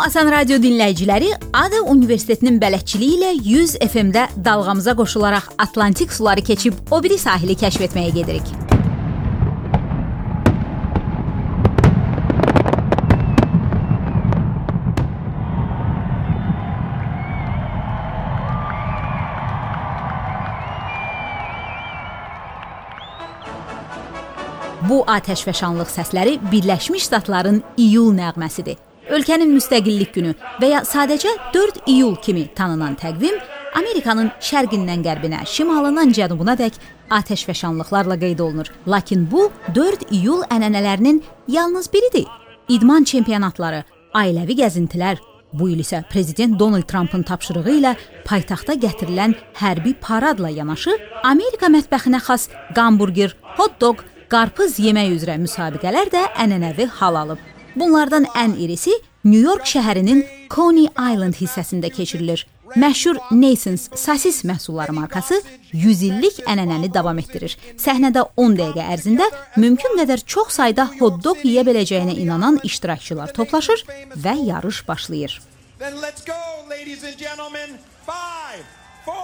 Salam Asan Radio dinləyiciləri, Ada Universitetinin bələdçiliyi ilə 100 FM-də dalğamıza qoşularaq Atlantik suları keçib o biri sahili kəşf etməyə gedirik. Bu atəşfəşanlıq səsləri Birləşmiş Ştatların iyul nəğməsidir. Ölkənin müstəqillik günü və ya sadəcə 4 iyul kimi tanınan təqvim Amerikanın şərqindən qərbinə, şimalından cənubuna dək atəşfəşanlıqlarla qeyd olunur. Lakin bu 4 iyul ənənələrinin yalnız biridir. İdman çempionatları, ailəvi gəzintilər, Bu il isə prezident Donald Trampın tapşırığı ilə paytaxta gətirilən hərbi paradla yanaşı Amerika mətbəxinə xas hamburger, hot-dog, qarpız yemək üzrə müsabiqələr də ənənəvi hal alıb. Bunlardan ən irisi New York şəhərinin Coney Island hissəsində keçirilir. Məşhur Nasons sasis məhsulları markası 100 illik ənənəni davam etdirir. Səhnədə 10 dəqiqə ərzində mümkün qədər çox sayda hot-dog yeyə biləcəyinə inanan iştirakçılar toplaşır və yarış başlayır. Then let's go ladies and gentlemen. 5 4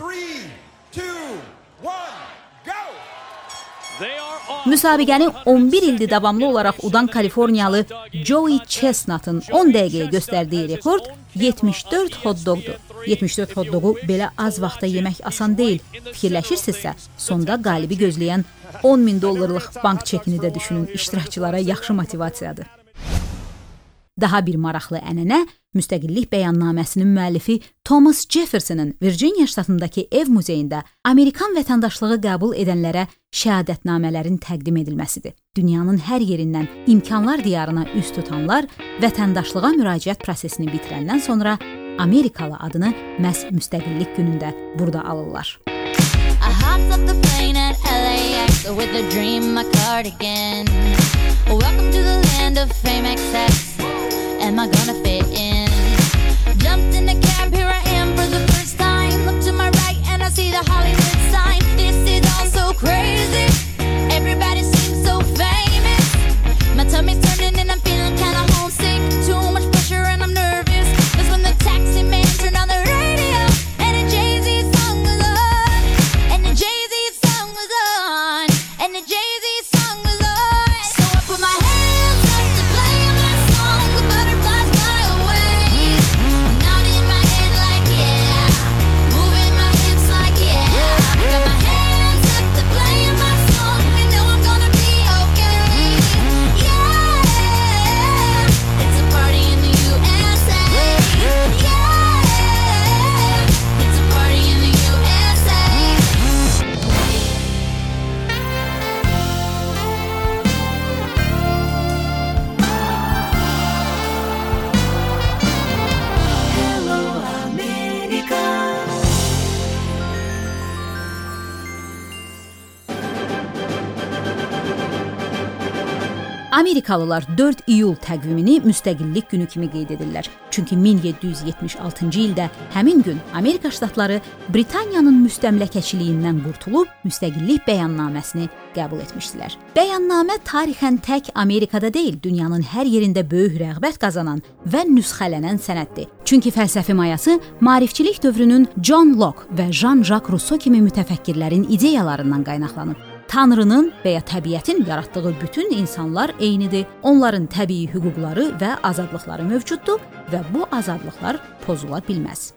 3 2 1 go. Müsabiqəni 11 ildir davamlı olaraq udan Kaliforniyalı Joey Chestnut'ın 10 dəqiqəyə göstərdiyi rekord 74 hot-dogdur. 74 hot-dogu belə az vaxtda yemək asan deyil. Fikirləşirsinizsə, sonda qalibi gözləyən 10 min dollarlıq bank çekini də düşünün. İştirakçılara yaxşı motivasiyadır. Daha bir maraqlı ənənə Müstəqillik bəyannaməsinin müəllifi Thomas Jeffersonun Virginia ştatındakı ev muzeyində Amerikan vətəndaşlığı qəbul edənlərə şəhadətnamələrin təqdim edilməsidir. Dünyanın hər yerindən imkanlar diyarına üz tutanlar vətəndaşlığa müraciət prosesini bitirəndən sonra Amerikalı adını məhz Müstəqillik günündə burada alırlar. I hopped off the plane at LAX with a dream, my cardigan. Welcome to the land of fame excess. Am I gonna fit in? Crazy. Amerikalılar 4 iyul təqvimini müstəqillik günü kimi qeyd edirlər. Çünki 1776-cı ildə həmin gün Amerika ştatları Britaniyanın müstəmləkəçiliyindən qurtulub müstəqillik bəyannaməsini qəbul etmişdilər. Bəyannamə tarixən tək Amerikada deyil, dünyanın hər yerində böyük rəğbət qazanan və nüsxələnən sənəddir. Çünki fəlsəfi mayası maarifçilik dövrünün John Locke və Jean-Jacques Rousseau kimi mütəfəkkirlərin ideyalarından qaynaqlanıb. Tanrının və ya təbiətin yaratdığı bütün insanlar eynidir. Onların təbii hüquqları və azadlıqları mövcuddur və bu azadlıqlar pozula bilməz.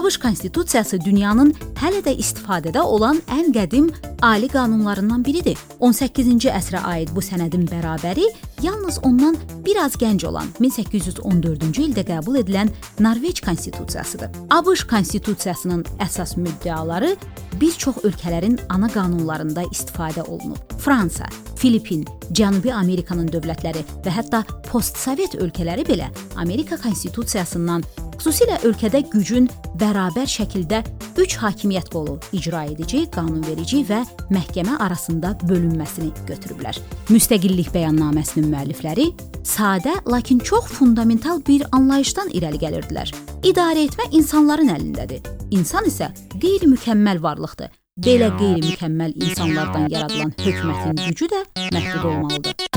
ABŞ konstitusiyası dünyanın hələ də istifadədə olan ən qədim ali qanunlarından biridir. 18-ci əsrə aid bu sənədin bərabəri yalnız ondan bir az gənc olan 1814-cü ildə qəbul edilən Norveç konstitusiyasıdır. ABŞ konstitusiyasının əsas müddəaları bir çox ölkələrin ana qanunlarında istifadə olunub. Fransa, Filippin, Cənubi Amerikanın dövlətləri və hətta postsovet ölkələri belə Amerika konstitusiyasından Xüsusilə ölkədə gücün bərabər şəkildə 3 hakimiyyət qolu icra edici, qanunverici və məhkəmə arasında bölünməsini götürüblər. Müstəqillik bəyannaməsinin müəllifləri sadə, lakin çox fundamental bir anlayışdan irəli gəlirdilər. İdarə etmə insanların əlindədir. İnsan isə qeyri-mükəmməl varlıqdır. Belə qeyri-mükəmməl insanlardan yaradılan hökumətin gücü də məhdud olmalıdır.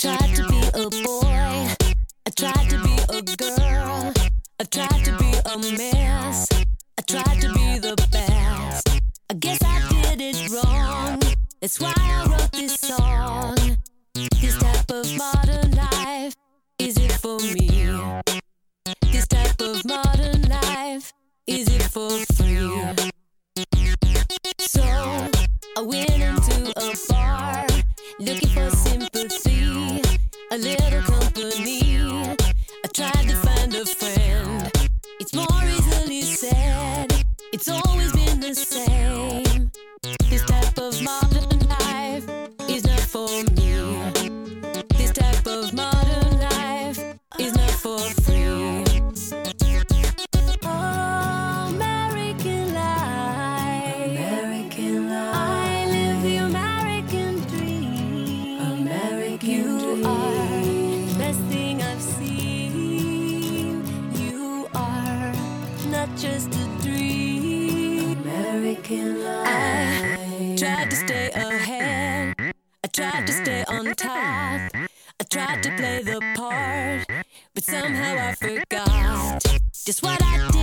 Tried to be a boy. I but mm-hmm. somehow I forgot just what I did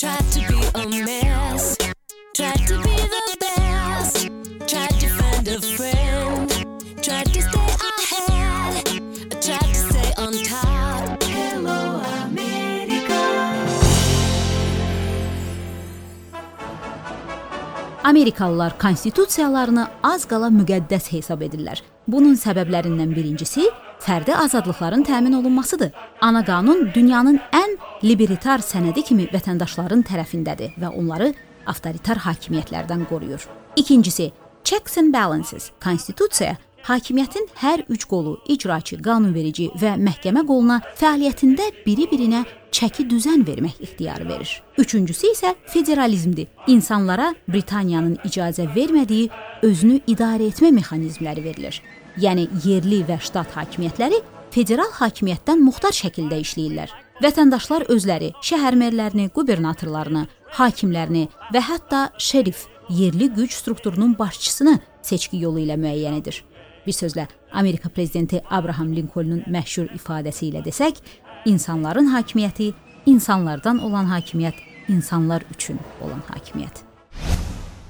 tried to be a mess, tried to be the best, tried to find a friend, tried to stay ahead, tried to stay on top. Hello, America. Amerikalılar konstitusiyalarını az qala müqəddəs hesab edirlər. Bunun səbəblərindən birincisi fərdi azadlıqların təmin olunmasıdır. Ana qanun dünyanın ən libertar sənədi kimi vətəndaşların tərəfindədir və onları avtoritar hakimiyyətlərdən qoruyur. İkincisi, checks and balances. Konstitusiya hakimiyyətin hər üç qolu, icraçı, qanunverici və məhkəmə qoluna fəaliyyətində biri-birinə çəki düzən vermək ixtiyarı verir. Üçüncüsü isə federalizmdir. İnsanlara Britaniyanın icazə vermədiyi özünü idarə etmə mexanizmləri verilir. Yəni yerli və ştat hakimiyyətləri federal hakimiyyətdən muxtar şəkildə işləyirlər. Vətəndaşlar özləri şəhər merlərini, qubernatorlarını, hakimlərini və hətta şerif, yerli güc strukturunun başçısını seçki yolu ilə müəyyən edir. Bir sözlə, Amerika prezidenti Abraham Lincolnun məşhur ifadəsi ilə desək, insanların hakimiyyəti insanlardan olan hakimiyyət insanlar üçün olan hakimiyyət.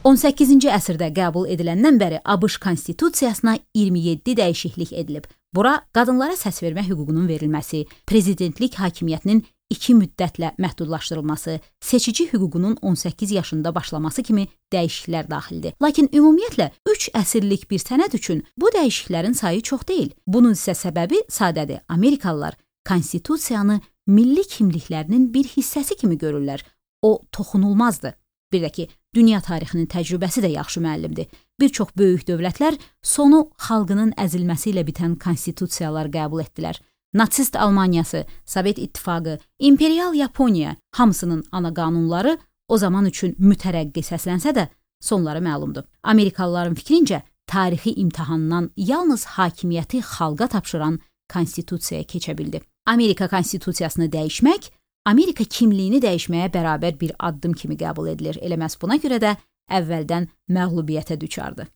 18-ci əsrdə qəbul ediləndən bəri ABŞ konstitusiyasına 27 dəyişiklik edilib. Bura qadınlara səs vermə hüququnun verilməsi, prezidentlik hakimiyyətinin 2 müddətlə məhdudlaşdırılması, seçici hüququnun 18 yaşında başlaması kimi dəyişikliklər daxildir. Lakin ümumiyyətlə 3 əsrlik bir sənəd üçün bu dəyişikliklərin sayı çox deyil. Bunun isə səbəbi sadədir. Amerikalılar konstitusiyanı milli kimliklərinin bir hissəsi kimi görürlər. O toxunulmazdır. Bir də ki, dünya tarixinin təcrübəsi də yaxşı müəllimdir. Bir çox böyük dövlətlər sonu xalqının əzilməsi ilə bitən konstitusiyalar qəbul etdilər. Nasist Almaniyası, Sovet İttifaqı, İmperial Yaponiya hamısının ana qanunları o zaman üçün mütərəqqi səslənsə də sonları məlumdur. Amerikalıların fikrincə tarixi imtahandan yalnız hakimiyyəti xalqa tapşıran konstitusiyaya keçə bildi. Amerika konstitusiyasını dəyişmək Amerika kimliyini dəyişməyə bərabər bir addım kimi qəbul edilir. Elə məhz buna görə də əvvəldən məğlubiyyətə düçardı.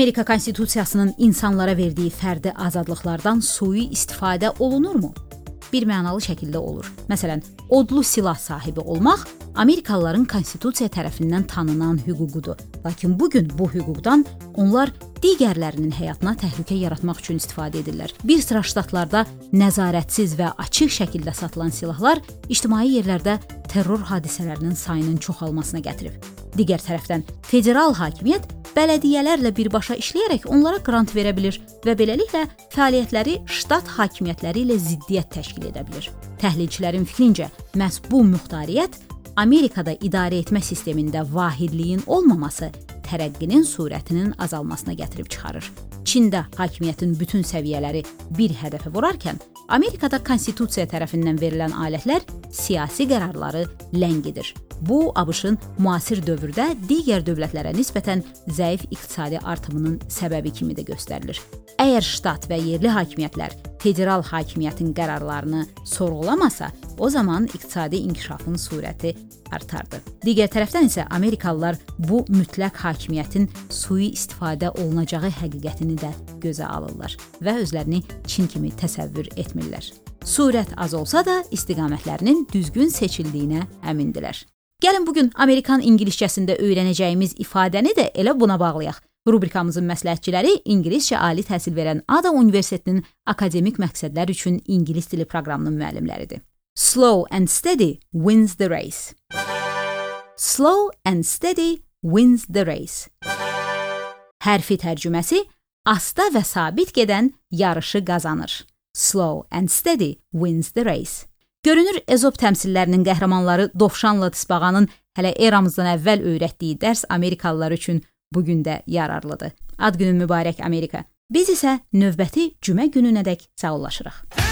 Amerika konstitusiyasının insanlara verdiyi fərdi azadlıqlardan sui istifadə olunurmu? Bir mənalı şəkildə olur. Məsələn, odlu silah sahibi olmaq Amerikalıların konstitusiya tərəfindən tanınan hüququdur. Lakin bu gün bu hüquqdan onlar digərlərinin həyatına təhlükə yaratmaq üçün istifadə edirlər. Bir sıra ştatlarda nəzarətsiz və açıq şəkildə satılan silahlar ictimai yerlərdə terror hadisələrinin sayının çoxalmasına gətirib. Digər tərəfdən federal hakimiyyət bələdiyyələrlə birbaşa işləyərək onlara qrant verə bilər və beləliklə fəaliyyətləri ştat hakimiyyətləri ilə ziddiyyət təşkil edə bilər. Təhlilçilərin fikrincə, məhz bu muxtariyyət Amerikada idarə etmə sistemində vahidliyin olmaması tərəqqinin sürətinin azalmasına gətirib çıxarır. Çində hakimiyyətin bütün səviyyələri bir hədəfə vurarkən, Amerikada konstitusiya tərəfindən verilən alətlər siyasi qərarları ləngidir. Bu ABŞ-ın müasir dövrdə digər dövlətlərə nisbətən zəif iqtisadi artımının səbəbi kimi də göstərilir. Əgər ştat və yerli hakimiyyətlər federal hakimiyyətin qərarlarını sorğulamasa, o zaman iqtisadi inkişafın sürəti artardı. Digər tərəfdən isə Amerikalılar bu mütləq hakimiyyətin sui istifadə olunacağı həqiqətini də gözə alırlar və özlərini Çin kimi təsəvvür etmirlər. Sürət az olsa da istiqamətlərinin düzgün seçildiyinə əmindilər. Gəlin bu gün Amerikan ingiliscəsində öyrənəcəyimiz ifadəni də elə buna bağlayaq. Rubrikamızın məsləhətçiləri ingiliscə ali təhsil verən Ada Universitetinin akademik məqsədlər üçün ingilis dili proqramının müəllimləridir. Slow and steady wins the race. Slow and steady wins the race. Hərfi tərcüməsi asta və sabit gedən yarışı qazanır. Slow and steady wins the race. Görünür Ezop təmsillərinin qəhrəmanları Dovşanla Tısbağanın hələ eramızdan əvvəl öyrətdiyi dərs Amerikalılar üçün bu gün də yararlıdır. Ad günün mübarək Amerika. Biz isə növbəti cümə gününədək sağollaşırıq.